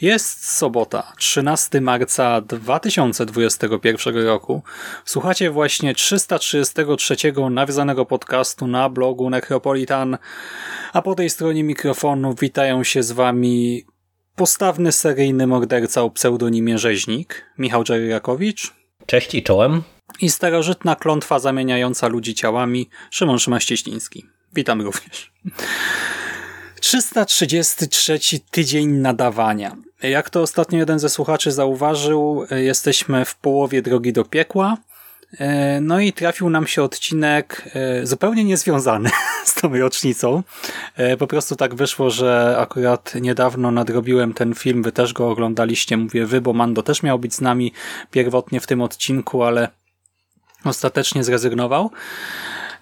Jest sobota, 13 marca 2021 roku. Słuchacie właśnie 333 nawiązanego podcastu na blogu Necropolitan, a po tej stronie mikrofonu witają się z wami postawny seryjny morderca o pseudonimie Rzeźnik, Michał Dżeryrakowicz. Cześć i czołem. I starożytna klątwa zamieniająca ludzi ciałami, Szymon Szymaścieśliński. Witam również. 333 tydzień nadawania. Jak to ostatnio jeden ze słuchaczy zauważył, jesteśmy w połowie drogi do piekła. No i trafił nam się odcinek e, zupełnie niezwiązany z tą rocznicą. E, po prostu tak wyszło, że akurat niedawno nadrobiłem ten film, wy też go oglądaliście, mówię wy, bo Mando też miał być z nami pierwotnie w tym odcinku, ale ostatecznie zrezygnował.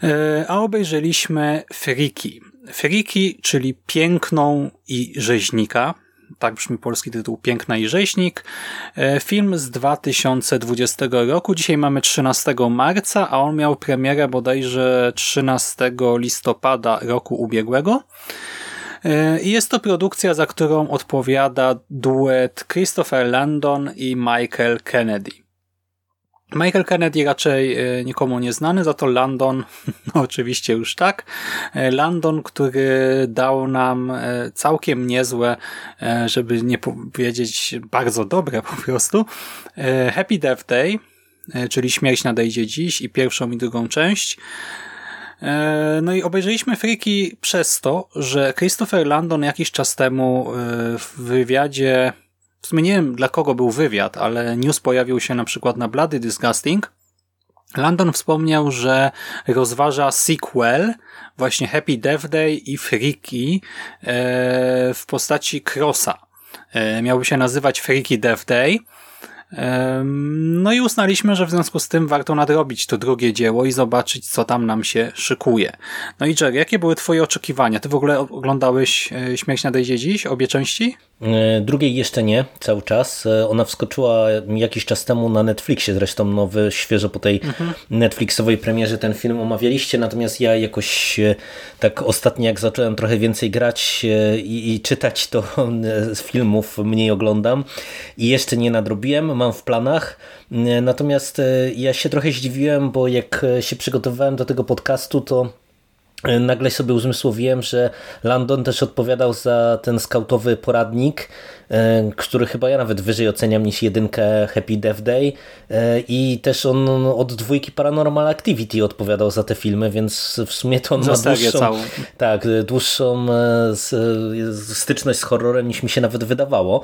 E, a obejrzeliśmy Friki. Friki, czyli Piękną i Rzeźnika. Tak brzmi polski tytuł Piękna i Rzeźnik. E, film z 2020 roku. Dzisiaj mamy 13 marca, a on miał premierę bodajże 13 listopada roku ubiegłego. E, I jest to produkcja, za którą odpowiada duet Christopher Landon i Michael Kennedy. Michael Kennedy raczej e, nikomu nie znany, za to Landon, no oczywiście już tak. E, Landon, który dał nam e, całkiem niezłe, żeby nie powiedzieć bardzo dobre po prostu, Happy Death Day, czyli Śmierć nadejdzie dziś i pierwszą i drugą część. No i obejrzeliśmy Friki przez to, że Christopher Landon jakiś czas temu w wywiadzie w sumie nie wiem dla kogo był wywiad, ale news pojawił się na przykład na Bloody Disgusting. Landon wspomniał, że rozważa sequel właśnie Happy Death Day i Freaky w postaci Crossa. E, miałby się nazywać Freaky Death Day no i uznaliśmy, że w związku z tym warto nadrobić to drugie dzieło i zobaczyć, co tam nam się szykuje. No i Jerry, jakie były twoje oczekiwania? Ty w ogóle oglądałeś e, Śmierć nadejdzie dziś, obie części? E, drugiej jeszcze nie, cały czas. E, ona wskoczyła jakiś czas temu na Netflixie, zresztą nowy, świeżo po tej mhm. Netflixowej premierze ten film omawialiście, natomiast ja jakoś tak ostatnio jak zacząłem trochę więcej grać i, i czytać, to z filmów mniej oglądam i jeszcze nie nadrobiłem mam w planach. Natomiast e, ja się trochę zdziwiłem, bo jak e, się przygotowywałem do tego podcastu, to nagle sobie uzmysłowiłem, że Landon też odpowiadał za ten skautowy poradnik E, który chyba ja nawet wyżej oceniam niż jedynkę Happy Death Day e, i też on od dwójki Paranormal Activity odpowiadał za te filmy, więc w sumie to on ma dłuższą, całą. tak, dłuższą e, styczność z horrorem niż mi się nawet wydawało,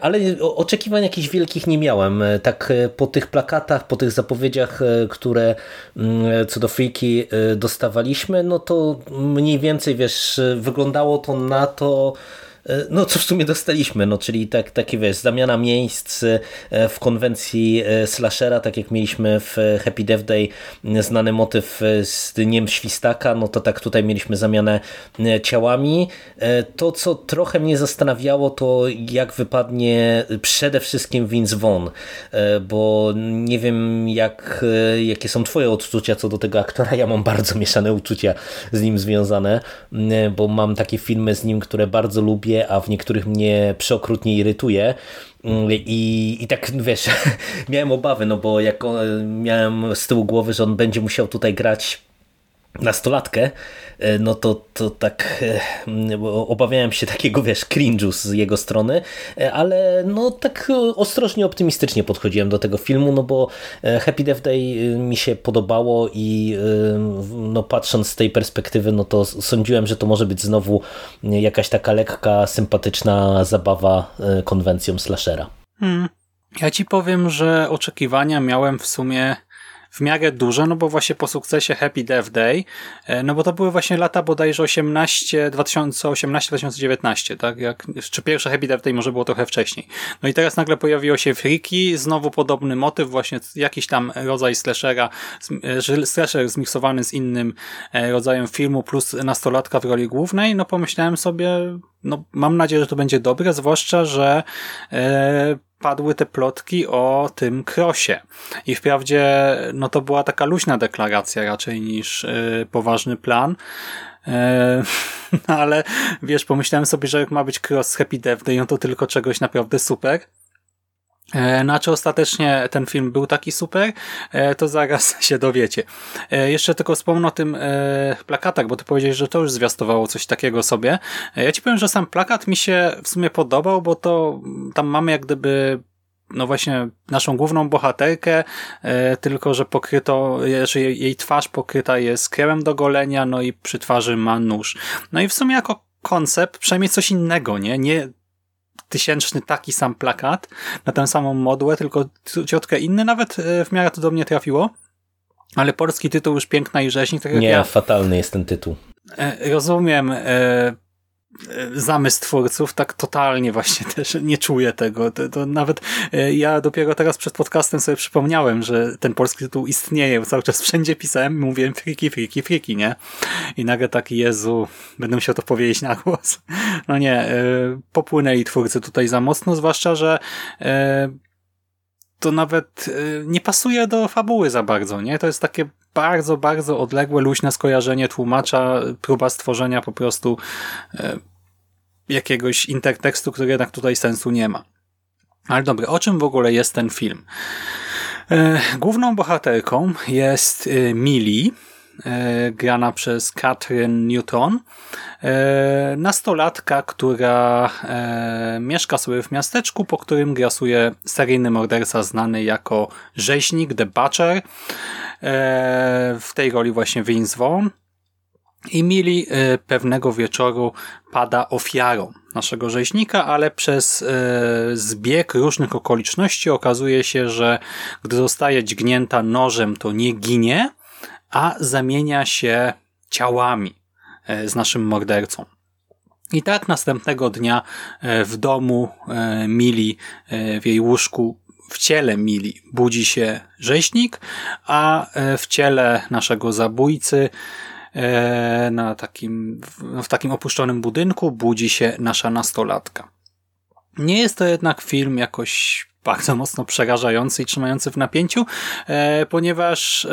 ale oczekiwań jakichś wielkich nie miałem. Tak po tych plakatach, po tych zapowiedziach, które mm, co do Freaky dostawaliśmy, no to mniej więcej, wiesz, wyglądało to na to, no co w sumie dostaliśmy, no czyli tak, takie wiesz, zamiana miejsc e, w konwencji e, slashera, tak jak mieliśmy w Happy Death Day znany motyw z dniem świstaka, no to tak tutaj mieliśmy zamianę ciałami. To co trochę mnie zastanawiało to jak wypadnie przede wszystkim Vince Vaughn, bo nie wiem jak, jakie są twoje odczucia co do tego aktora, ja mam bardzo mieszane uczucia z nim związane, bo mam takie filmy z nim, które bardzo lubię a w niektórych mnie przeokrutnie irytuje. I, I tak wiesz, miałem obawy, no bo jak miałem z tyłu głowy, że on będzie musiał tutaj grać nastolatkę, e, no to, to tak e, obawiałem się takiego, wiesz, cringe'u z jego strony, e, ale no tak ostrożnie, optymistycznie podchodziłem do tego filmu, no bo Happy Death Day mi się podobało i no patrząc z tej perspektywy, no to sądziłem, że to może być znowu jakaś taka lekka, sympatyczna zabawa konwencją slashera. Hmm. Ja ci powiem, że oczekiwania miałem w sumie w miarę duże, no bo właśnie po sukcesie Happy Death Day, e, no bo to były właśnie lata bodajże 18, 2018-2019, tak? Jak, czy pierwsze Happy Death Day może było trochę wcześniej. No i teraz nagle pojawiło się Freaky, znowu podobny motyw, właśnie jakiś tam rodzaj slashera, e, slasher zmiksowany z innym e, rodzajem filmu plus nastolatka w roli głównej, no pomyślałem sobie, no mam nadzieję, że to będzie dobre, zwłaszcza, że e, padły te plotki o tym krosie. I wprawdzie no to była taka luźna deklaracja raczej niż yy, poważny plan. Yy, ale wiesz, pomyślałem sobie, że jak ma być cross z Happy Death Day, no to tylko czegoś naprawdę super. E, na czy ostatecznie ten film był taki super, e, to zaraz się dowiecie. E, jeszcze tylko wspomnę o tym plakatach, bo ty powiedziałeś, że to już zwiastowało coś takiego sobie. Ja ci powiem, że sam plakat mi się w sumie podobał, bo to tam mamy jak gdyby no właśnie naszą główną bohaterkę, tylko że pokryto, że jej twarz pokryta jest kremem do golenia, no i przy twarzy ma nóż. No i w sumie jako koncept przynajmniej coś innego, nie? Nie tysięczny taki sam plakat na tę samą modłę, tylko ciotkę inny, nawet e, w miarę to do mnie trafiło. Ale polski tytuł już Piękna i Rzeźnik. Tak Nie, ja, fatalny jest ten tytuł. E, rozumiem e, zamysł twórców, tak totalnie właśnie też nie czuję tego. To, to, nawet e, ja dopiero teraz przed podcastem sobie przypomniałem, że ten polski tytuł istnieje. Cały czas wszędzie pisałem i mówiłem friki, friki, friki, nie? I nagle taki Jezu, będę musiał to powiedzieć na głos. No nie, e, popłynęli twórcy tutaj za mocno, zwłaszcza, że e, to nawet nie pasuje do fabuły za bardzo, nie? To jest takie bardzo, bardzo odległe, luźne skojarzenie tłumacza, próba stworzenia po prostu e, jakiegoś intertekstu, który jednak tutaj sensu nie ma. Ale dobra, o czym w ogóle jest ten film? E, główną bohaterką jest Millie, e, grana przez Catherine Newton, e, nastolatka, która e, mieszka sobie w miasteczku, po którym grasuje seryjny morderca znany jako rzeźnik, The Butcher, E, w tej roli właśnie Vince Vaughn. I Mili e, pewnego wieczoru pada ofiarą naszego rzeźnika, ale przez e, zbieg różnych okoliczności okazuje się, że gdy zostaje dźgnięta nożem, to nie ginie, a zamienia się ciałami z naszym mordercą. I tak następnego dnia w domu Mili w jej łóżku w ciele Mili budzi się rzeźnik, a e, w ciele naszego zabójcy e, na takim, w takim opuszczonym budynku budzi się nasza nastolatka. Nie jest to jednak film jakoś bardzo mocno przerażający i trzymający w napięciu, e, ponieważ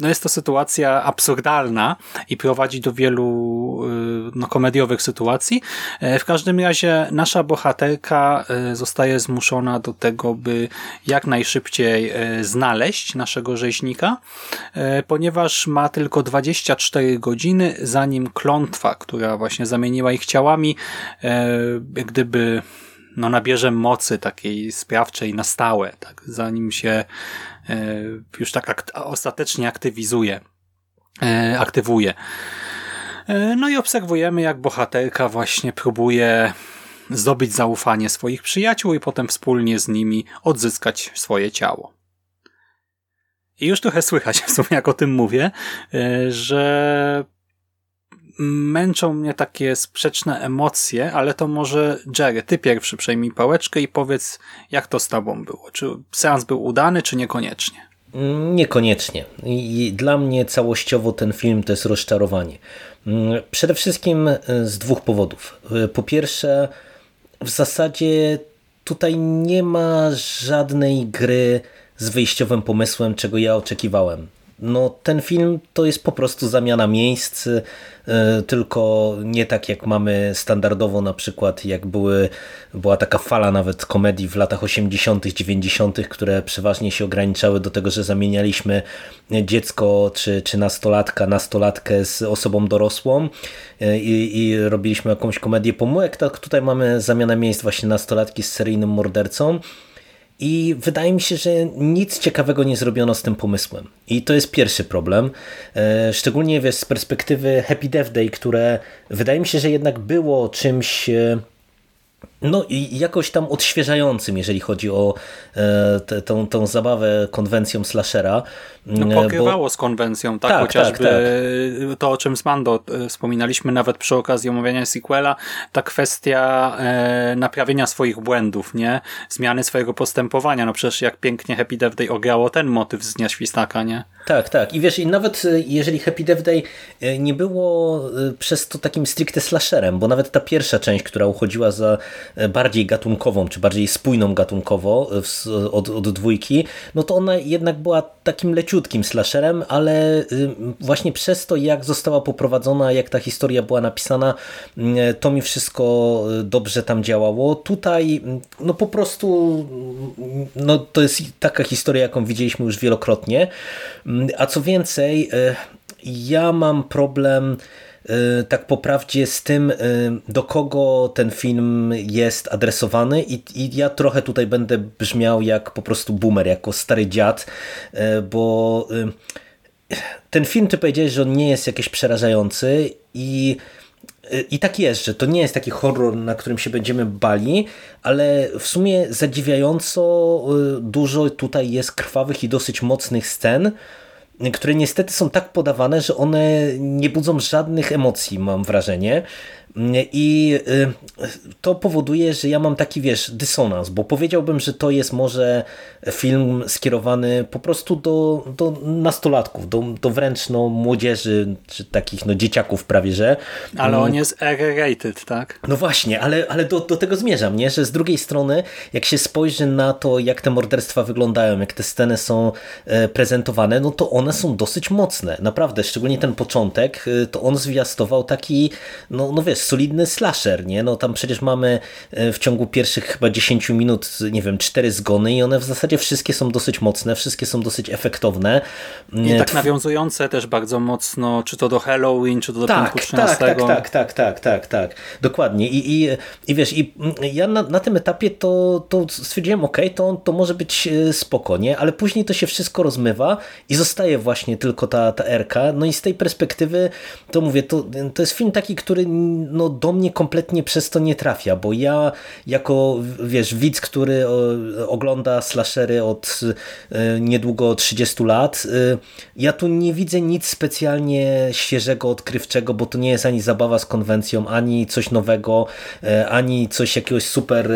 no jest to sytuacja absurdalna i prowadzi do wielu y, no, komediowych sytuacji. E, w każdym razie nasza bohaterka e, zostaje zmuszona do tego, by jak najszybciej e, znaleźć naszego rzeźnika, ponieważ ma tylko 24 godziny, zanim klątwa, która właśnie zamieniła ich ciałami, gdyby no, nabierze mocy takiej sprawczej na stałe, tak, zanim się E, już tak ostatecznie aktywizuje, e, aktywuje. E, no i obserwujemy, jak bohaterka właśnie próbuje zdobyć zaufanie swoich przyjaciół i potem wspólnie z nimi odzyskać swoje ciało. I już trochę słychać w sumie, jak o tym mówię, że męczą mnie takie sprzeczne emocje, ale to może Jerry, ty pierwszy przejmij pałeczkę i powiedz, jak to z tobą było. Czy seans był udany, czy niekoniecznie? Mm, niekoniecznie. I dla mnie całościowo ten film to jest rozczarowanie. Mm, przede wszystkim e, z dwóch powodów. E, po pierwsze, w zasadzie tutaj nie ma żadnej gry z wyjściowym pomysłem, czego ja oczekiwałem. No ten film to jest po prostu zamiana miejsc, E, tylko nie tak jak mamy standardowo na przykład jak były, była taka fala nawet komedii w latach 80., 90., które przeważnie się ograniczały do tego, że zamienialiśmy dziecko czy, czy nastolatka, nastolatkę z osobą dorosłą e, i, i robiliśmy jakąś komedię pomółek, tak tutaj mamy zamianę miejsc właśnie nastolatki z seryjnym mordercą i wydaje mi się, że nic ciekawego nie zrobiono z tym pomysłem. I to jest pierwszy problem. E, szczególnie wiesz, z perspektywy Happy Death Day, które wydaje mi się, że jednak było czymś e, no i jakoś tam odświeżającym, jeżeli chodzi o e, te, tą, tą zabawę konwencją slashera. No mm, pokrywało bo... z konwencją, tak, tak chociażby tak, tak. to, o czym z Mando e, wspominaliśmy nawet przy okazji omawiania sequela, ta kwestia e, naprawienia swoich błędów, nie? Zmiany swojego postępowania, no przecież jak pięknie Happy Death Day ograło ten motyw z Dnia Świstaka, nie? Tak, tak. I wiesz, i nawet e, jeżeli Happy Death Day e, nie było przez to takim stricte slasherem, bo nawet ta pierwsza część, która uchodziła za bardziej gatunkową, czy bardziej spójną gatunkowo od, od dwójki, no to ona jednak była takim leciutkim slasherem, ale y, właśnie przez to, jak została poprowadzona, jak ta historia była napisana, y, to mi wszystko dobrze tam działało. Tutaj, no po prostu, no to jest taka historia, jaką widzieliśmy już wielokrotnie. A co więcej, ja mam problem tak po prawdzie z tym, y, do kogo ten film jest adresowany i, i ja trochę tutaj będę brzmiał jak po prostu boomer, jako stary dziad, y, bo ten film ty powiedziałeś, że on nie jest jakiś przerażający i i tak jest, że to nie jest taki horror, na którym się będziemy bali, ale w sumie zadziwiająco dużo tutaj jest krwawych i dosyć mocnych scen, które niestety są tak podawane, że one nie budzą żadnych emocji, mam wrażenie. I y, to powoduje, że ja mam taki, wiesz, dysonans, bo powiedziałbym, że to jest może film skierowany po prostu do, do nastolatków, do, do wręcz no, młodzieży, czy takich no, dzieciaków prawie, że. Ale on mm. jest R-rated, tak? No właśnie, ale, ale do, do tego zmierzam, nie? że z drugiej strony, jak się spojrzy na to, jak te morderstwa wyglądają, jak te sceny są e, prezentowane, no to one są dosyć mocne, naprawdę, szczególnie ten początek, e, to on zwiastował taki, no, no wiesz, solidny slasher, nie? No tam przecież mamy e, w ciągu pierwszych chyba 10 minut, nie wiem, cztery zgony i one w zasadzie wszystkie są dosyć mocne, wszystkie są dosyć efektowne. I tak nawiązujące też bardzo mocno, czy to do Halloween, czy to do tak, 13. Tak, tak, tak, tak, tak, tak, tak, dokładnie. I, i, i wiesz, i ja na, na tym etapie to, to stwierdziłem, ok, to, to może być e, spoko, nie? Ale później to się wszystko rozmywa i zostaje właśnie tylko ta, ta Erka. No i z tej perspektywy to mówię, to, to jest film taki, który no, do mnie kompletnie przez to nie trafia, bo ja jako, wiesz, widz, który ogląda slashery od e, niedługo 30 lat, e, ja tu nie widzę nic specjalnie świeżego, odkrywczego, bo to nie jest ani zabawa z konwencją, ani coś nowego, e, ani coś jakiegoś super,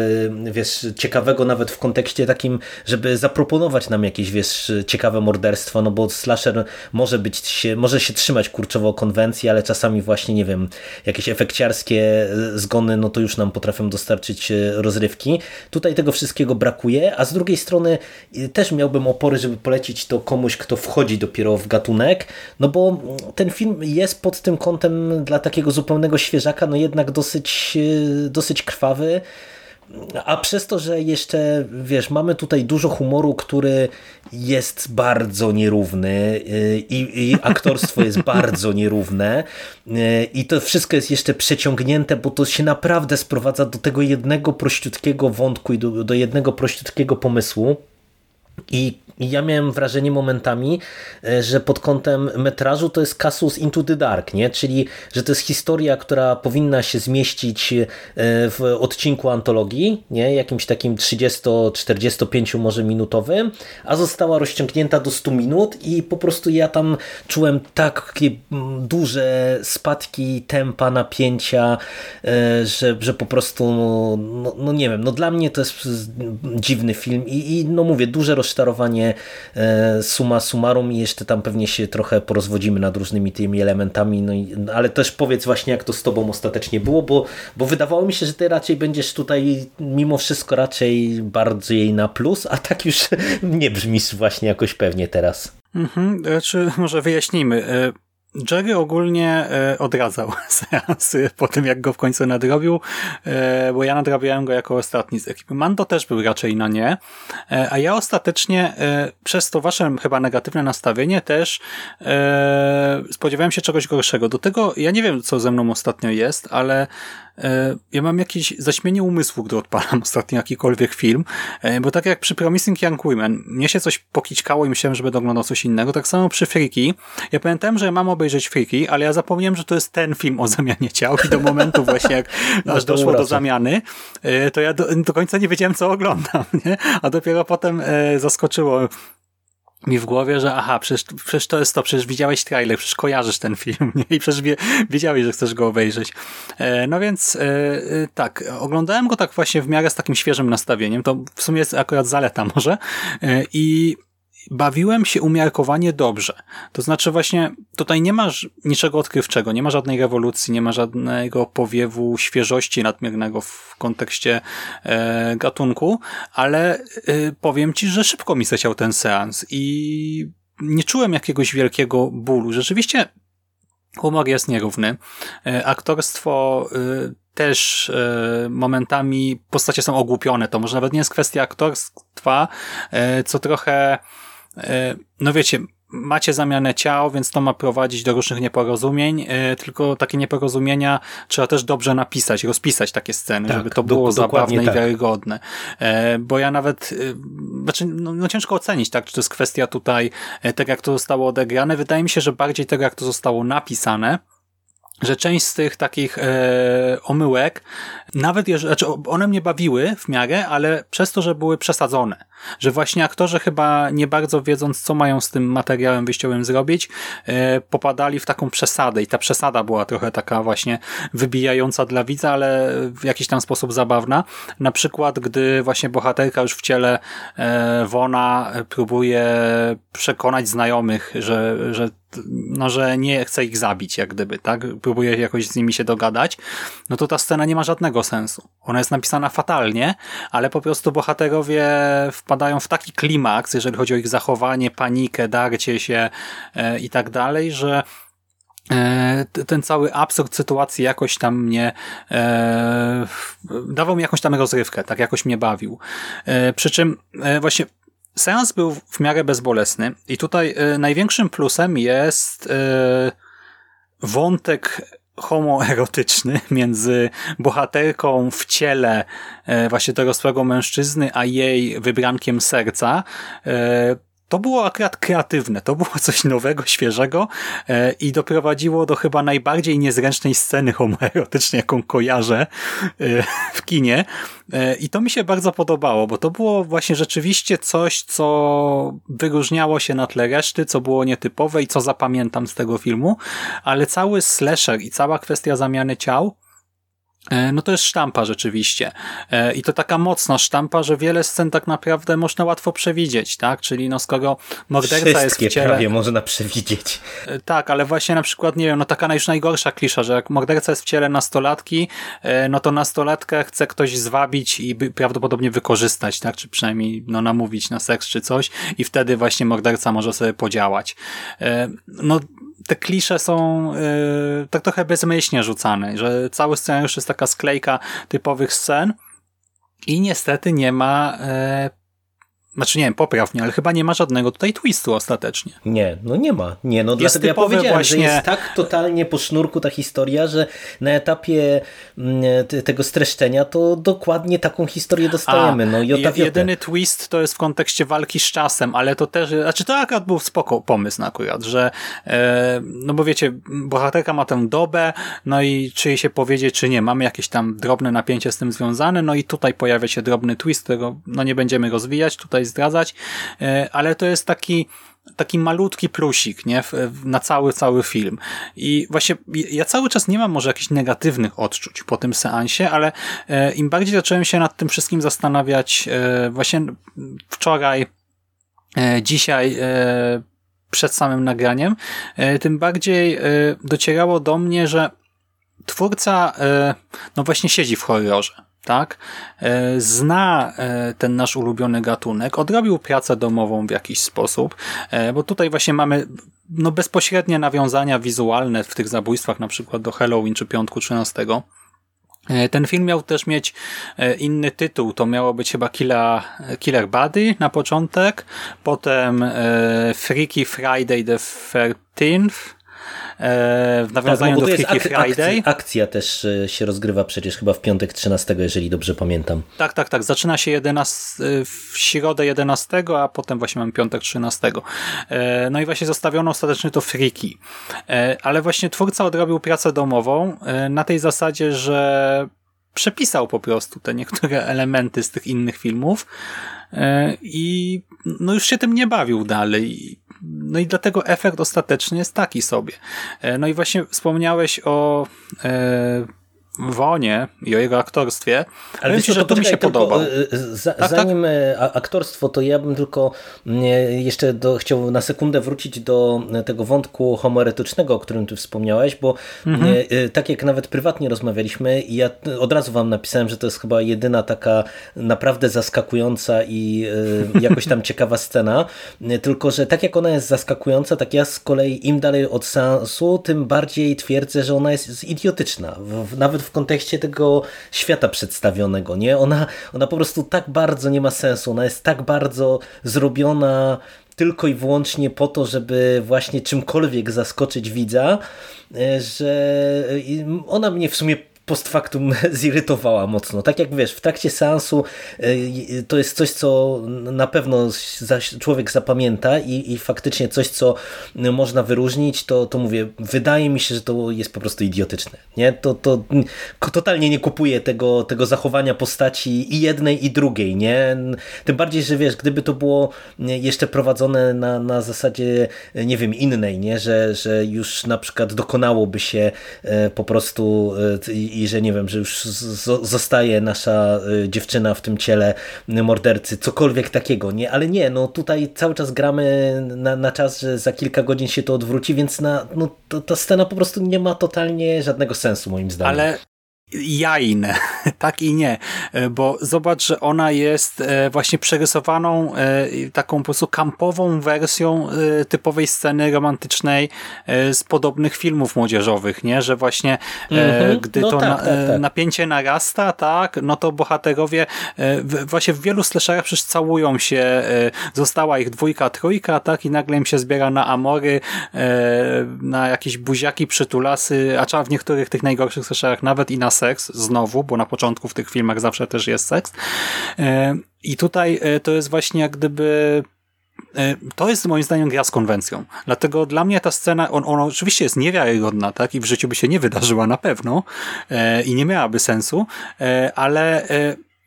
wiesz, ciekawego nawet w kontekście takim, żeby zaproponować nam jakieś, wiesz, ciekawe morderstwo, no bo slasher może być, może się trzymać kurczowo konwencji, ale czasami właśnie, nie wiem, jakieś efekciarskie zgony, no to już nam potrafią dostarczyć e, rozrywki. Tutaj tego wszystkiego brakuje, a z drugiej strony e, też miałbym opory, żeby polecić to komuś, kto wchodzi dopiero w gatunek, no bo ten film jest pod tym kątem dla takiego zupełnego świeżaka, no jednak dosyć, e, dosyć krwawy. A przez to, że jeszcze, wiesz, mamy tutaj dużo humoru, który jest bardzo nierówny y, i, i aktorstwo jest bardzo nierówne y, i to wszystko jest jeszcze przeciągnięte, bo to się naprawdę sprowadza do tego jednego prościutkiego wątku i do, do jednego prościutkiego pomysłu. I ja miałem wrażenie momentami, e, że pod kątem metrażu to jest Casus Into the Dark, nie? czyli że to jest historia, która powinna się zmieścić e, w odcinku antologii, nie? jakimś takim 30-45 może minutowym, a została rozciągnięta do 100 minut i po prostu ja tam czułem takie duże spadki tempa, napięcia, e, że, że po prostu no, no, no nie wiem, no dla mnie to jest dziwny film i, i no mówię, duże rozciągnięcie rozczarowanie e, suma summarum i jeszcze tam pewnie się trochę porozwodzimy nad różnymi tymi elementami, no i, ale też powiedz właśnie jak to z tobą ostatecznie było, bo, bo wydawało mi się, że ty raczej będziesz tutaj mimo wszystko raczej bardziej na plus, a tak już nie brzmisz właśnie jakoś pewnie teraz. Mhm, czy może wyjaśnijmy. Jerry ogólnie e, odradzał seansy po tym, jak go w końcu nadrobił, e, bo ja nadrabiałem go jako ostatni z ekipy. Mando też był raczej na nie, e, a ja ostatecznie przez to wasze chyba negatywne nastawienie też spodziewałem się czegoś gorszego. Do tego ja nie wiem, co ze mną ostatnio jest, ale ja mam jakieś zaśmienie umysłu, gdy odpalam ostatnio jakikolwiek film, e, bo tak jak przy Promising Young Women, mnie się coś pokićkało i myślałem, że będę oglądał coś innego, tak samo przy Freaky. Ja pamiętałem, że mam obejrzeć Freaky, ale ja zapomniałem, że to jest ten film o zamianie ciał i do momentu właśnie, jak no aż doszło do zamiany, e, to ja do, do końca nie wiedziałem, co oglądam, nie? A dopiero potem zaskoczyło mi w głowie, że aha, przecież, przecież to jest to, przecież widziałeś trailer, przecież kojarzysz ten film nie? i przecież wie, wiedziałeś, że chcesz go obejrzeć. E, no więc e, e, tak, oglądałem go tak właśnie w miarę z takim świeżym nastawieniem, to w sumie jest akurat zaleta może e, i bawiłem się umiarkowanie dobrze. To znaczy właśnie tutaj nie masz niczego odkrywczego, nie ma żadnej rewolucji, nie ma żadnego powiewu świeżości nadmiernego w kontekście e, gatunku, ale e, powiem ci, że szybko mi zleciał ten seans i nie czułem jakiegoś wielkiego bólu. Rzeczywiście humor jest nierówny. E, aktorstwo e, też e, momentami postacie są ogłupione. To może nawet nie jest kwestia aktorstwa, e, co trochę no wiecie, macie zamianę ciał, więc to ma prowadzić do różnych nieporozumień, e, tylko takie nieporozumienia trzeba też dobrze napisać, rozpisać takie sceny, tak, żeby to było zabawne tak. i wiarygodne. E, bo ja nawet, znaczy, no, no, ciężko ocenić, tak, czy to jest kwestia tutaj tego, jak to zostało odegrane. Wydaje mi się, że bardziej tego, jak to zostało napisane, że część z tych takich e, omyłek, nawet jeżeli, znaczy one mnie bawiły w miarę, ale przez to, że były przesadzone. Że właśnie aktorzy chyba nie bardzo wiedząc, co mają z tym materiałem wyjściowym zrobić, e, popadali w taką przesadę i ta przesada była trochę taka właśnie wybijająca dla widza, ale w jakiś tam sposób zabawna. Na przykład, gdy właśnie bohaterka już w ciele e, Wona próbuje przekonać znajomych, że, że no, że nie chce ich zabić, jak gdyby, tak? Próbuje jakoś z nimi się dogadać, no to ta scena nie ma żadnego sensu. Ona jest napisana fatalnie, ale po prostu bohaterowie wpadają w taki klimaks, jeżeli chodzi o ich zachowanie, panikę, darcie się e, i tak dalej, że e, ten cały absurd sytuacji jakoś tam mnie e, dawał mi jakąś tam rozrywkę, tak jakoś mnie bawił. E, przy czym e, właśnie seans był w miarę bezbolesny i tutaj e, największym plusem jest e, wątek homoerotyczny między bohaterką w ciele e, właśnie dorosłego mężczyzny, a jej wybrankiem serca. To było akurat kreatywne, to było coś nowego, świeżego e, i doprowadziło do chyba najbardziej niezręcznej sceny homoerotycznej, jaką kojarzę e, w kinie. E, I to mi się bardzo podobało, bo to było właśnie rzeczywiście coś, co wyróżniało się na tle reszty, co było nietypowe i co zapamiętam z tego filmu, ale cały slasher i cała kwestia zamiany ciał no to jest sztampa rzeczywiście. E, I to taka mocna sztampa, że wiele scen tak naprawdę można łatwo przewidzieć, tak? Czyli no skoro morderca Wszystkie jest w ciele... prawie można przewidzieć. E, tak, ale właśnie na przykład, nie wiem, no taka już najgorsza klisza, że jak morderca jest w ciele nastolatki, no to nastolatkę chce ktoś zwabić i prawdopodobnie wykorzystać, tak? Czy przynajmniej no namówić na seks czy coś i wtedy właśnie morderca może sobie podziałać. No te klisze są yy, tak trochę bezmyślnie rzucane, że cały scenariusz jest taka sklejka typowych scen i niestety nie ma yy, znaczy nie wiem, popraw mnie, ale chyba nie ma żadnego tutaj twistu ostatecznie. Nie, no nie ma. Nie, no jest dlatego ja powiedziałem, właśnie... że jest tak totalnie po sznurku ta historia, że na etapie mm, tego streszczenia to dokładnie taką historię dostajemy. A, no i jedyny twist to jest w kontekście walki z czasem, ale to też, znaczy to akurat był spoko pomysł akurat, że e, no bo wiecie, bohaterka ma tę dobę, no i czy jej się powiedzieć, czy nie, mamy jakieś tam drobne napięcie z tym związane, no i tutaj pojawia się drobny twist, którego no nie będziemy rozwijać, tutaj zdradzać, e, ale to jest taki taki malutki plusik, nie? Na cały, cały film. I właśnie ja cały czas nie mam może jakichś negatywnych odczuć po tym seansie, ale e, im bardziej zacząłem się nad tym wszystkim zastanawiać, e, właśnie wczoraj dzisiaj przed samym nagraniem, tym bardziej docierało do mnie, że twórca no właśnie siedzi w horrorze tak, e, zna e, ten nasz ulubiony gatunek, odrobił pracę domową w jakiś sposób, e, bo tutaj właśnie mamy no, bezpośrednie nawiązania wizualne w tych zabójstwach, na przykład do Halloween czy Piątku 13. Ten film miał też mieć inny tytuł, to miało być chyba Killer, Killer Buddy na początek, potem Freaky Friday the 13th, E, w nawiązaniu tak, no do Freaky ak Friday. Akcja, akcja, też e, się rozgrywa przecież chyba w piątek 13, jeżeli dobrze pamiętam. Tak, tak, tak. Zaczyna się 11, e, w środę 11, a potem właśnie mamy piątek 13. No i właśnie zostawiono ostatecznie to Freaky. Ale właśnie twórca odrobił pracę domową na tej zasadzie, że przepisał po prostu te niektóre elementy z tych innych filmów i no już się tym nie bawił dalej. No i dlatego efekt ostateczny jest taki sobie. E, no i właśnie wspomniałeś o e, Wonie i o jego aktorstwie. Ale wiecie, że to mi się podoba. E, za, tak, zanim tak? aktorstwo, to ja bym tylko jeszcze do, chciał na sekundę wrócić do tego wątku homoeretycznego, o którym ty wspomniałeś, bo mhm. tak jak nawet prywatnie rozmawialiśmy, ja od razu wam napisałem, że to jest chyba jedyna taka naprawdę zaskakująca i jakoś tam ciekawa scena, tylko że tak jak ona jest zaskakująca, tak ja z kolei im dalej od sensu, tym bardziej twierdzę, że ona jest idiotyczna. Nawet w kontekście tego świata przedstawionego, nie? Ona, ona po prostu tak bardzo nie ma sensu, ona jest tak bardzo zrobiona tylko i wyłącznie po to, żeby właśnie czymkolwiek zaskoczyć widza, e, że ona mnie w sumie post factum zirytowała mocno. Tak jak wiesz, w trakcie seansu e, to jest coś, co na pewno człowiek zapamięta i, i faktycznie coś, co można wyróżnić, to, to mówię, wydaje mi się, że to jest po prostu idiotyczne. Nie? To, to totalnie nie kupuję tego, tego zachowania postaci i jednej i drugiej. Nie? Tym bardziej, że wiesz, gdyby to było jeszcze prowadzone na, na zasadzie, nie wiem, innej, nie? Że, że już na przykład dokonałoby się e, po prostu e, i że nie wiem, że już zostaje nasza y, dziewczyna w tym ciele mordercy, cokolwiek takiego, nie? Ale nie, no tutaj cały czas gramy na, na czas, że za kilka godzin się to odwróci, więc na, no, to, ta scena po prostu nie ma totalnie żadnego sensu moim zdaniem. Ale jajne, tak i nie, e, bo zobacz, że ona jest e, właśnie przerysowaną e, taką po prostu kampową wersją typowej sceny romantycznej z podobnych filmów młodzieżowych, nie, że właśnie mm -hmm. gdy no to tak, na, tak, tak. napięcie narasta, tak, no to bohaterowie właśnie w wielu slasherach przecież całują się, została ich dwójka, trójka, tak, i nagle im się zbiera na amory, na jakieś buziaki, przytulasy, a trzeba w niektórych tych najgorszych slasherach nawet i na seks, znowu, bo na początku w tych filmach zawsze też jest seks. E, I tutaj e, to jest właśnie jak gdyby e, to jest moim zdaniem gra z konwencją. Dlatego dla mnie ta scena, on, ona oczywiście jest niewiarygodna, tak? I w życiu by się nie wydarzyła na pewno i nie miałaby sensu, ale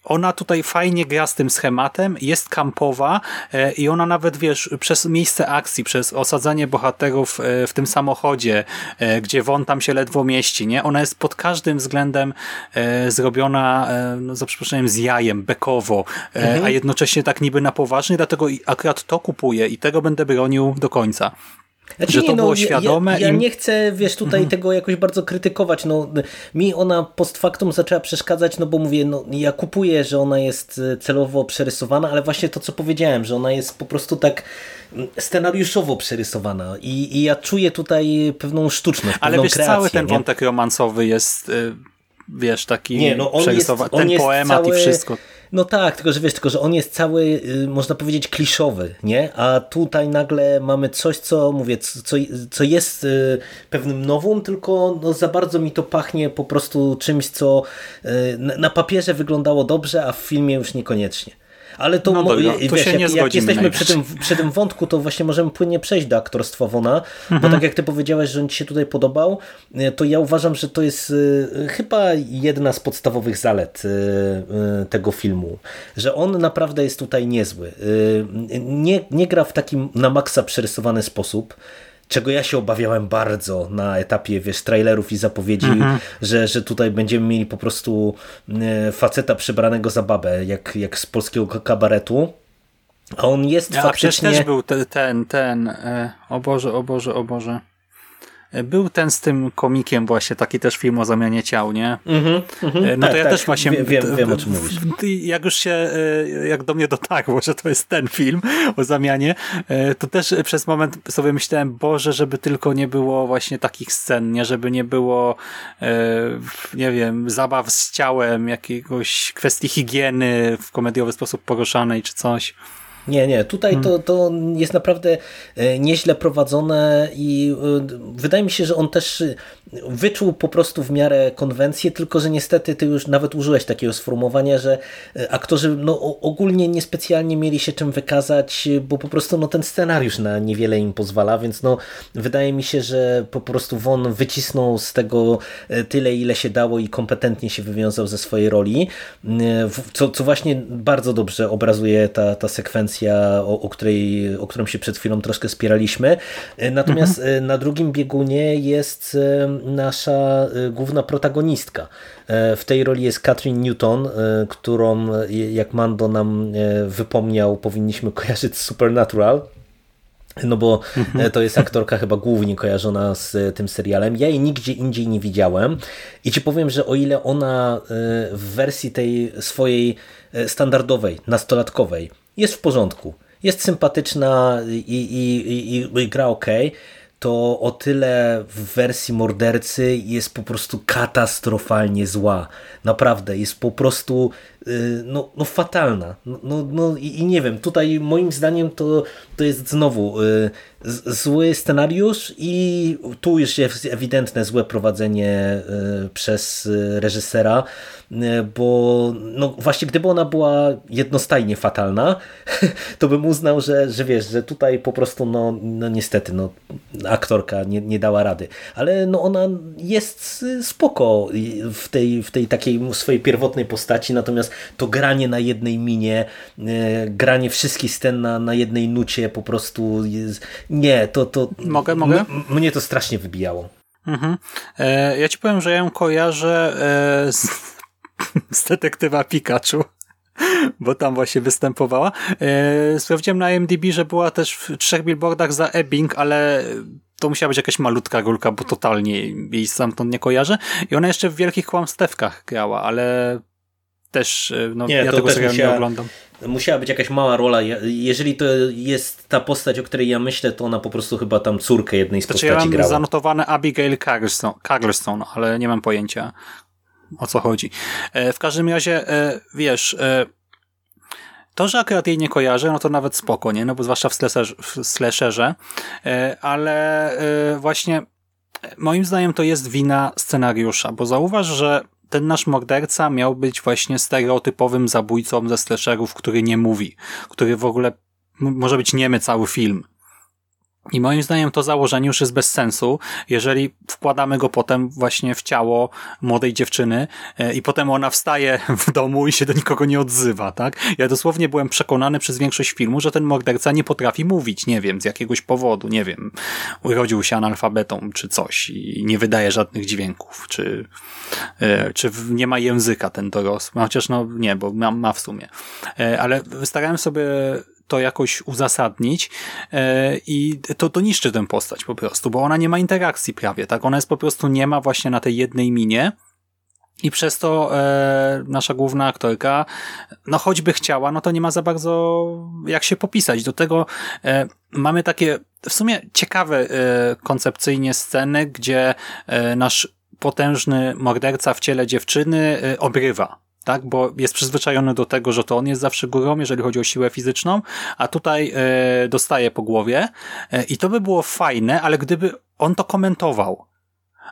ona tutaj fajnie gra z tym schematem, jest kampowa e, i ona nawet, wiesz, przez miejsce akcji, przez osadzanie bohaterów e, w tym samochodzie, e, gdzie won tam się ledwo mieści, nie? Ona jest pod każdym względem zrobiona, no, za przeproszeniem, z jajem, bekowo, mhm. a jednocześnie tak niby na poważnie, dlatego akurat to kupuję i tego będę bronił do końca. Znaczy, że to nie, no, było świadome. Ja, ja, nie chcę, wiesz, tutaj mhm. tego jakoś bardzo krytykować. No, mi ona post factum zaczęła przeszkadzać, no bo mówię, no, ja kupuję, że ona jest e, celowo przerysowana, ale właśnie to, co powiedziałem, że ona jest po prostu tak mm, scenariuszowo przerysowana i, i ja czuję tutaj pewną sztuczność, Ale wiesz, kreację, cały ten nie? wątek romansowy jest, e, wiesz, taki nie, no, on przerysowany, ten poemat cały... i wszystko. No tak, tylko że wiesz, tylko że on jest cały, y, można powiedzieć, kliszowy, nie? A tutaj nagle mamy coś, co mówię, co, co jest y, pewnym nowum, tylko no za bardzo mi to pachnie po prostu czymś, co y, na papierze wyglądało dobrze, a w filmie już niekoniecznie. Ale to, no, dobra, wiesz, się jak, jak jesteśmy przy tym, przy tym wątku, to właśnie możemy płynnie przejść do aktorstwa Wona, mhm. bo tak jak ty powiedziałeś, że on ci się tutaj podobał, e, to ja uważam, że to jest e, chyba jedna z podstawowych zalet e, tego filmu, że on naprawdę jest tutaj niezły. Nie, nie gra w takim na maksa przerysowany sposób, czego ja się obawiałem bardzo na etapie wiesz, trailerów i zapowiedzi, mhm. że, że tutaj będziemy mieli po prostu e, faceta przybranego za babę, jak, jak z polskiego kabaretu. A on jest A przecież faktycznie... też był te, ten, ten, e, o Boże, o Boże, o Boże. Był ten z tym komikiem właśnie, taki też film o zamianie ciał, nie? Mhm, mhm. E, No Tak, to ja tak, też właśnie... Wiem, wiem, wiem o czym mówisz. Jak już się, e, jak do mnie dotarło, że to jest ten film o zamianie, e, to też przez moment sobie myślałem, Boże, żeby tylko nie było właśnie takich scen, nie? Żeby nie było, nie wiem, zabaw z ciałem, jakiegoś kwestii higieny w komediowy sposób poruszanej czy coś. Nie, nie, tutaj to, Hmm. to jest naprawdę e, nieźle prowadzone i e, wydaje mi się, że on też e, wyczuł po prostu w miarę konwencję, tylko że niestety ty już nawet użyłeś takiego sformułowania, że aktorzy no, ogólnie niespecjalnie mieli się czym wykazać, bo po prostu no, ten scenariusz na niewiele im pozwala, więc no, wydaje mi się, że po prostu Won wycisnął z tego tyle, ile się dało i kompetentnie się wywiązał ze swojej roli, co, co właśnie bardzo dobrze obrazuje ta, ta sekwencja, o, o, której, o którą się przed chwilą troszkę spieraliśmy. E, Natomiast e, na drugim biegunie jest e, nasza główna protagonistka. W tej roli jest Katrin Newton, którą, jak Mando nam wypomniał, powinniśmy kojarzyć z Supernatural. No bo to jest aktorka chyba głównie kojarzona z tym serialem. Ja jej nigdzie indziej nie widziałem i ci powiem, że o ile ona w wersji tej swojej standardowej, nastolatkowej jest w porządku, jest sympatyczna i, i, i, i, gra ok, to o tyle w wersji mordercy jest po prostu katastrofalnie zła. Naprawdę, jest po prostu no, no fatalna. No, no, no i, i nie wiem, tutaj moim zdaniem to, to jest znowu y, zły scenariusz i tu już jest ewidentne złe prowadzenie y, przez y, reżysera, y, bo no właśnie gdyby ona była jednostajnie fatalna, to bym uznał, że, że wiesz, że tutaj po prostu no, no niestety no, aktorka nie, nie dała rady. Ale no ona jest y, spoko w tej, w tej takiej swojej pierwotnej postaci, natomiast to granie na jednej minie, y, granie wszystkich scen na, na jednej nucie po prostu jest, nie, to, to Mogę, mogę? Mnie to strasznie wybijało. Mhm. E, ja ci powiem, że ja ją kojarzę e, z, z detektywa Pikachu, bo tam właśnie występowała. E, sprawdziłem na IMDb, że była też w trzech billboardach za Ebbing, ale to musiała być jakaś malutka rolka, bo totalnie jej stamtąd nie kojarzę. I ona jeszcze w Wielkich Kłamstewkach grała, ale też e, no, Nie, ja to tego też musiała- nie oglądam. Musiała być jakaś mała rola. Ja- Jeżeli to jest ta postać, o której ja myślę, to ona po prostu chyba tam córkę jednej z Znaczy ja postaci mam grała. zanotowane Abigail Carlstone, ale nie mam pojęcia o co chodzi. E, w każdym razie, e, wiesz, to, że akurat jej nie kojarzę, no to nawet spoko, nie? No bo zwłaszcza w slasherze, w slasherze ale właśnie moim zdaniem to jest wina scenariusza, bo zauważ, że ten nasz morderca miał być właśnie stereotypowym zabójcą ze slasherów, który nie mówi, który w ogóle może być niemy cały film. I moim zdaniem to założenie już jest bez sensu, jeżeli wkładamy go potem właśnie w ciało młodej dziewczyny e, i potem ona wstaje w domu i się do nikogo nie odzywa, tak? Ja dosłownie byłem przekonany przez większość filmu, że ten morderca nie potrafi mówić, nie wiem, z jakiegoś powodu, nie wiem, urodził się analfabetą czy coś i nie wydaje żadnych dźwięków, czy, e, czy nie ma języka ten dorosły, chociaż no nie, bo ma, ma w sumie. E, Ale starałem sobie to jakoś uzasadnić e, i to, to niszczy tę postać po prostu, bo ona nie ma interakcji prawie, tak? Ona jest po prostu nie ma właśnie na tej jednej minie i przez to e, nasza główna aktorka, no choćby chciała, no to nie ma za bardzo jak się popisać. Do tego e, mamy takie w sumie ciekawe e, koncepcyjnie sceny, gdzie e, nasz potężny morderca w ciele dziewczyny e, obrywa. Tak, bo jest przyzwyczajony do tego, że to on jest zawsze górą, jeżeli chodzi o siłę fizyczną, a tutaj e, dostaje po głowie e, i to by było fajne, ale gdyby on to komentował.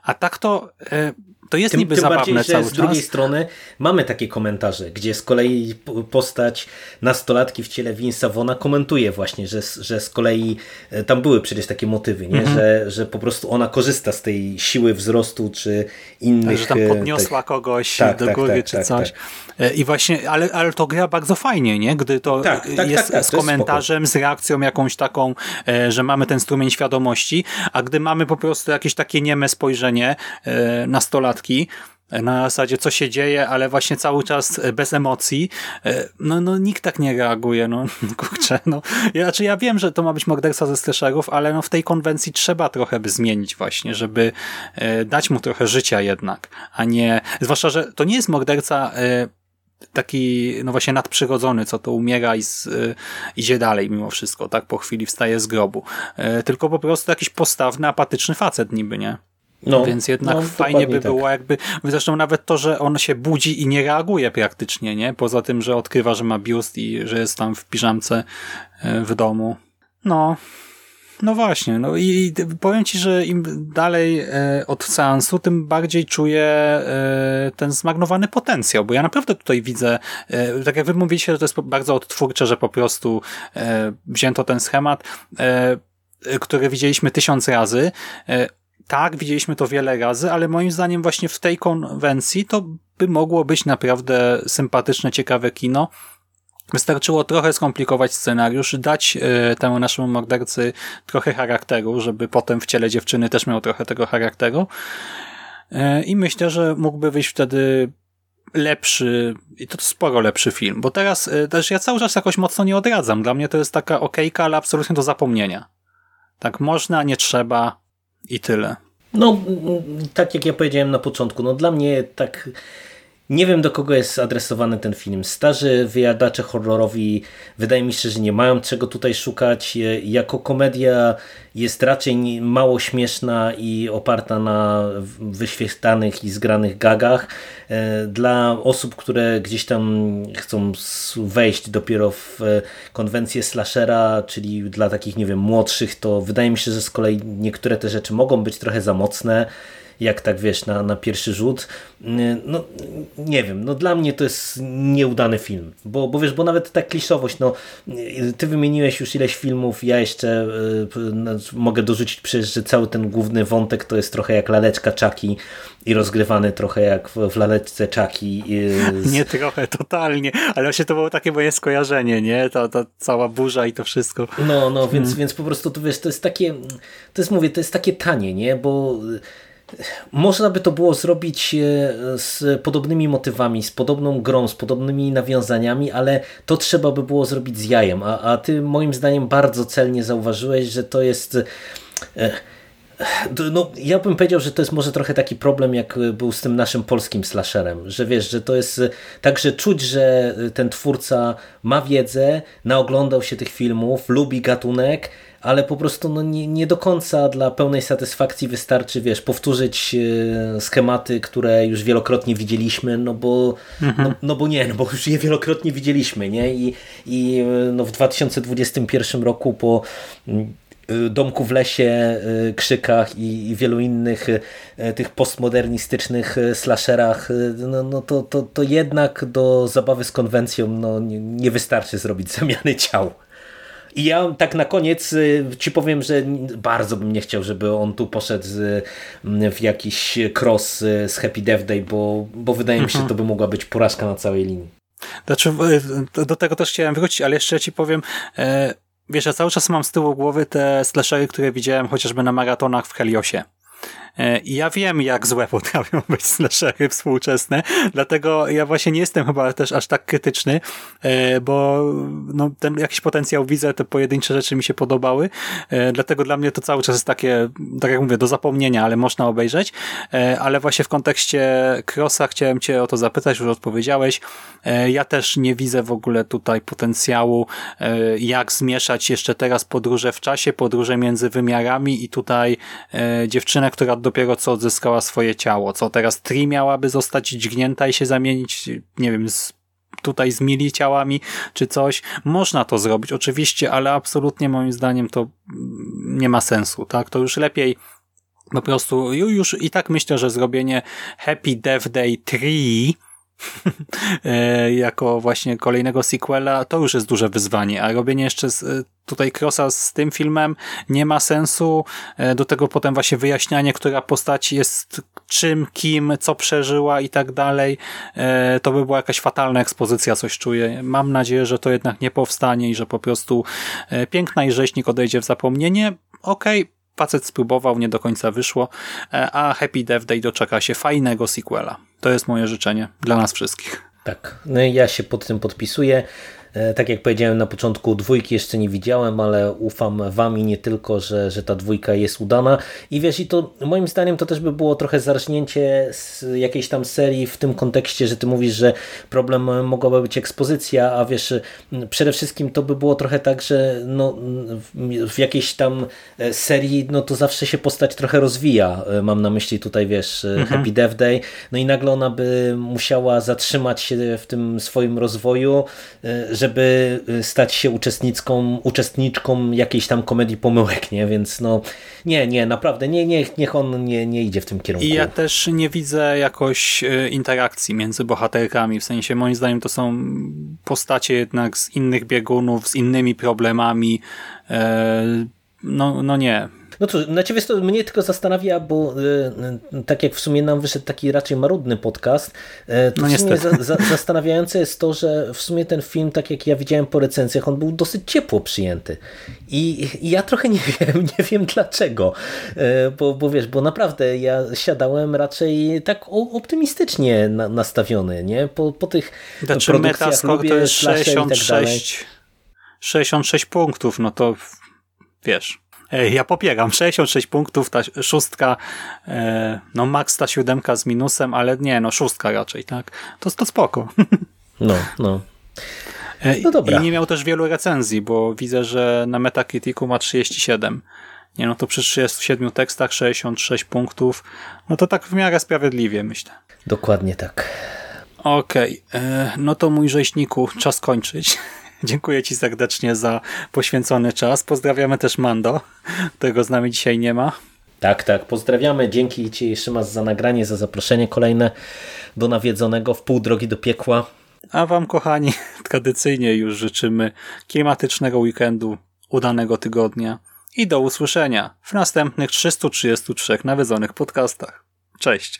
A tak to, e, to jest Tym, niby tym zabawne bardziej, że cały z drugiej czas. strony mamy takie komentarze, gdzie z kolei postać nastolatki w ciele Vince'a Vona komentuje właśnie, że, że z kolei e, tam były przecież takie motywy, nie? Mhm. Że, że po prostu ona korzysta z tej siły wzrostu czy innych... Tak, że tam e, podniosła tych- kogoś Tak, do tak, góry tak, czy tak, coś. E, I właśnie, ale, ale to gra bardzo fajnie, nie? Gdy to Tak, tak, tak, jest tak, to jest z komentarzem, z reakcją jakąś taką, że mamy ten strumień świadomości, a gdy mamy po prostu jakieś takie nieme spojrzenie e, na zasadzie co się dzieje, ale właśnie cały czas bez emocji, no, no nikt tak nie reaguje, no kurczę, no. Ja, znaczy ja wiem, że to ma być morderca ze slasherów, ale no w tej konwencji trzeba trochę by zmienić właśnie, żeby dać mu trochę życia jednak, a nie, zwłaszcza, że to nie jest morderca taki, no właśnie nadprzyrodzony, co to umiera i z, y, idzie dalej mimo wszystko, tak? Po chwili wstaje z grobu. Y, tylko po prostu jakiś postawny, apatyczny facet niby, nie? No, Więc jednak no, fajnie by tak. było jakby, zresztą nawet to, że on się budzi i nie reaguje praktycznie, nie? Poza tym, że odkrywa, że ma biust i że jest tam w piżamce y, w domu. No, no właśnie, no i powiem ci, że im dalej e, od seansu, tym bardziej czuję e, ten zmagnowany potencjał, bo ja naprawdę tutaj widzę, e, tak jak wy mówiliście, że to jest bardzo odtwórcze, że po prostu e, wzięto ten schemat, e, który widzieliśmy tysiąc razy. Tak, widzieliśmy to wiele razy, ale moim zdaniem właśnie w tej konwencji to by mogło być naprawdę sympatyczne, ciekawe kino, Wystarczyło trochę skomplikować scenariusz, dać y, temu naszemu mordercy trochę charakteru, żeby potem w ciele dziewczyny też miał trochę tego charakteru. Y, I myślę, że mógłby wyjść wtedy lepszy, i to sporo lepszy film, bo teraz y, też ja cały czas jakoś mocno nie odradzam. Dla mnie to jest taka okejka, ale absolutnie do zapomnienia. Tak można, nie trzeba i tyle. No, tak jak ja powiedziałem na początku, no dla mnie tak nie wiem do kogo jest adresowany ten film. Starzy wyjadacze horrorowi wydaje mi się, że nie mają czego tutaj szukać. Jako komedia jest raczej mało śmieszna i oparta na wyświetlanych i zgranych gagach. E, dla osób, które gdzieś tam chcą wejść dopiero w e, konwencję slashera, czyli dla takich, nie wiem, młodszych, to wydaje mi się, że z kolei niektóre te rzeczy mogą być trochę za mocne jak tak wiesz, na, na pierwszy rzut. No nie wiem, no dla mnie to jest nieudany film, bo, bo wiesz, bo nawet ta kliszowość, no ty wymieniłeś już ileś filmów, ja jeszcze y, mogę dorzucić przecież, że cały ten główny wątek to jest trochę jak laleczka czaki i rozgrywany trochę jak w, w laleczce czaki. Z... Nie trochę, totalnie, ale właśnie to było takie moje skojarzenie, nie? Ta, ta cała burza i to wszystko. No, no, więc, hmm. więc po prostu to wiesz, to jest takie, to jest mówię, to jest takie tanie, nie? Bo można by to było zrobić e, z podobnymi motywami, z podobną grą, z podobnymi nawiązaniami, ale to trzeba by było zrobić z jajem. A, a ty moim zdaniem bardzo celnie zauważyłeś, że to jest. E, no, ja bym powiedział, że to jest może trochę taki problem, jak był z tym naszym polskim slasherem, że wiesz, że to jest tak, że czuć, że ten twórca ma wiedzę, naoglądał się tych filmów, lubi gatunek, ale po prostu no, nie, nie do końca dla pełnej satysfakcji wystarczy, wiesz, powtórzyć e, schematy, które już wielokrotnie widzieliśmy, no bo, mhm. no, no, bo nie, no bo już je wielokrotnie widzieliśmy, nie? I, i e, no, w 2021 roku po mm, e, Domku w lesie, Krzykach i, i wielu innych tych postmodernistycznych slasherach, no, no to, to, to jednak do zabawy z konwencją no, nie, nie wystarczy zrobić zamiany ciał. I ja tak na koniec y, ci powiem, że bardzo bym nie chciał, żeby on tu poszedł w jakiś cross y, z Happy Death Day, bo, bo wydaje mi się, że to by mogła być porażka na całej linii. Znaczy, y, do tego też chciałem wrócić, ale jeszcze ci powiem, e, wiesz, ja cały czas mam z tyłu głowy te slashery, które widziałem chociażby na maratonach w Heliosie. E, ja wiem, jak złe potrafią być slashery współczesne, dlatego ja właśnie nie jestem chyba też aż tak krytyczny, e, bo no, ten jakiś potencjał widzę, te pojedyncze rzeczy mi się podobały, e, dlatego dla mnie to cały czas jest takie, tak jak mówię, do zapomnienia, ale można obejrzeć, ale właśnie w kontekście Crossa chciałem cię o to zapytać, już odpowiedziałeś. Ja też nie widzę w ogóle tutaj potencjału, jak zmieszać jeszcze teraz podróże w czasie, podróże między wymiarami i tutaj dziewczynę, która dopiero co odzyskała swoje ciało. Co teraz Tri miałaby zostać dźgnięta i się zamienić, nie wiem, z tutaj z mili ciałami, czy coś. Można to zrobić, oczywiście, ale absolutnie moim zdaniem to nie ma sensu, tak? To już lepiej po prostu, już i tak myślę, że zrobienie Happy Death Day 3 E, jako właśnie kolejnego sequela, to już jest duże wyzwanie, a robienie jeszcze z, e, tutaj crossa z tym filmem nie ma sensu, e, do tego potem właśnie wyjaśnianie, która postać jest czym, kim, co przeżyła i tak dalej, to by była jakaś fatalna ekspozycja, coś czuję. Mam nadzieję, że to jednak nie powstanie i że po prostu piękna i rzeźnik odejdzie w zapomnienie. Okej, okay, facet spróbował, nie do końca wyszło, a Happy Death Day doczeka się fajnego sequela. To jest moje życzenie dla nas wszystkich. Tak, no ja się pod tym podpisuję. E, tak jak powiedziałem na początku, dwójki jeszcze nie widziałem, ale ufam wam i nie tylko, że, że ta dwójka jest udana. I wiesz, i to moim zdaniem to też by było trochę zarżnięcie z jakiejś tam serii w tym kontekście, że ty mówisz, że problem mogłaby być ekspozycja, a wiesz, przede wszystkim to by było trochę tak, że no, w jakiejś tam e, serii, no to zawsze się postać trochę rozwija. E, mam na myśli tutaj, wiesz, mhm. Happy Death Day. No i nagle ona by musiała zatrzymać się w tym swoim rozwoju, żeby y, stać się uczestniczką, uczestniczką jakiejś tam komedii pomyłek, nie? Więc no nie, nie, naprawdę, nie, nie, niech on nie, nie idzie w tym kierunku. I ja też nie widzę jakoś y, interakcji między bohaterkami, w sensie moim zdaniem to są postacie jednak z innych biegunów, z innymi problemami, e, no, no nie, no cóż, na ciebie to mnie tylko zastanawia, bo y, tak jak w sumie nam wyszedł taki raczej marudny podcast, y, to no w sumie za, za, zastanawiające jest to, że w sumie ten film, tak jak ja widziałem po recenzjach, on był dosyć ciepło przyjęty. I, i ja trochę nie wiem, nie wiem dlaczego. Y, bo, bo wiesz, bo naprawdę ja siadałem raczej tak optymistycznie na, nastawiony, nie? Po, po tych znaczy, produkcjach lubię to jest 66, tak 66 punktów, no to wiesz ja popieram. 66 punktów, ta szóstka, e, no max ta siódemka z minusem, ale nie, no szóstka raczej, tak? To, to spoko. No, no. E, no dobra. I nie miał też wielu recenzji, bo widzę, że na Metacriticu ma 37. Nie, no to przy 37 tekstach 66 punktów, no to tak w miarę sprawiedliwie, myślę. Dokładnie tak. Okej, okay. E, no to mój rzeźniku, czas kończyć. Dziękuję Ci serdecznie za poświęcony czas. Pozdrawiamy też Mando, którego z nami dzisiaj nie ma. Tak, tak, pozdrawiamy. Dzięki Ci raz za nagranie, za zaproszenie kolejne do nawiedzonego w pół drogi do piekła. A Wam, kochani, tradycyjnie już życzymy klimatycznego weekendu, udanego tygodnia i do usłyszenia w następnych 333 nawiedzonych podcastach. Cześć!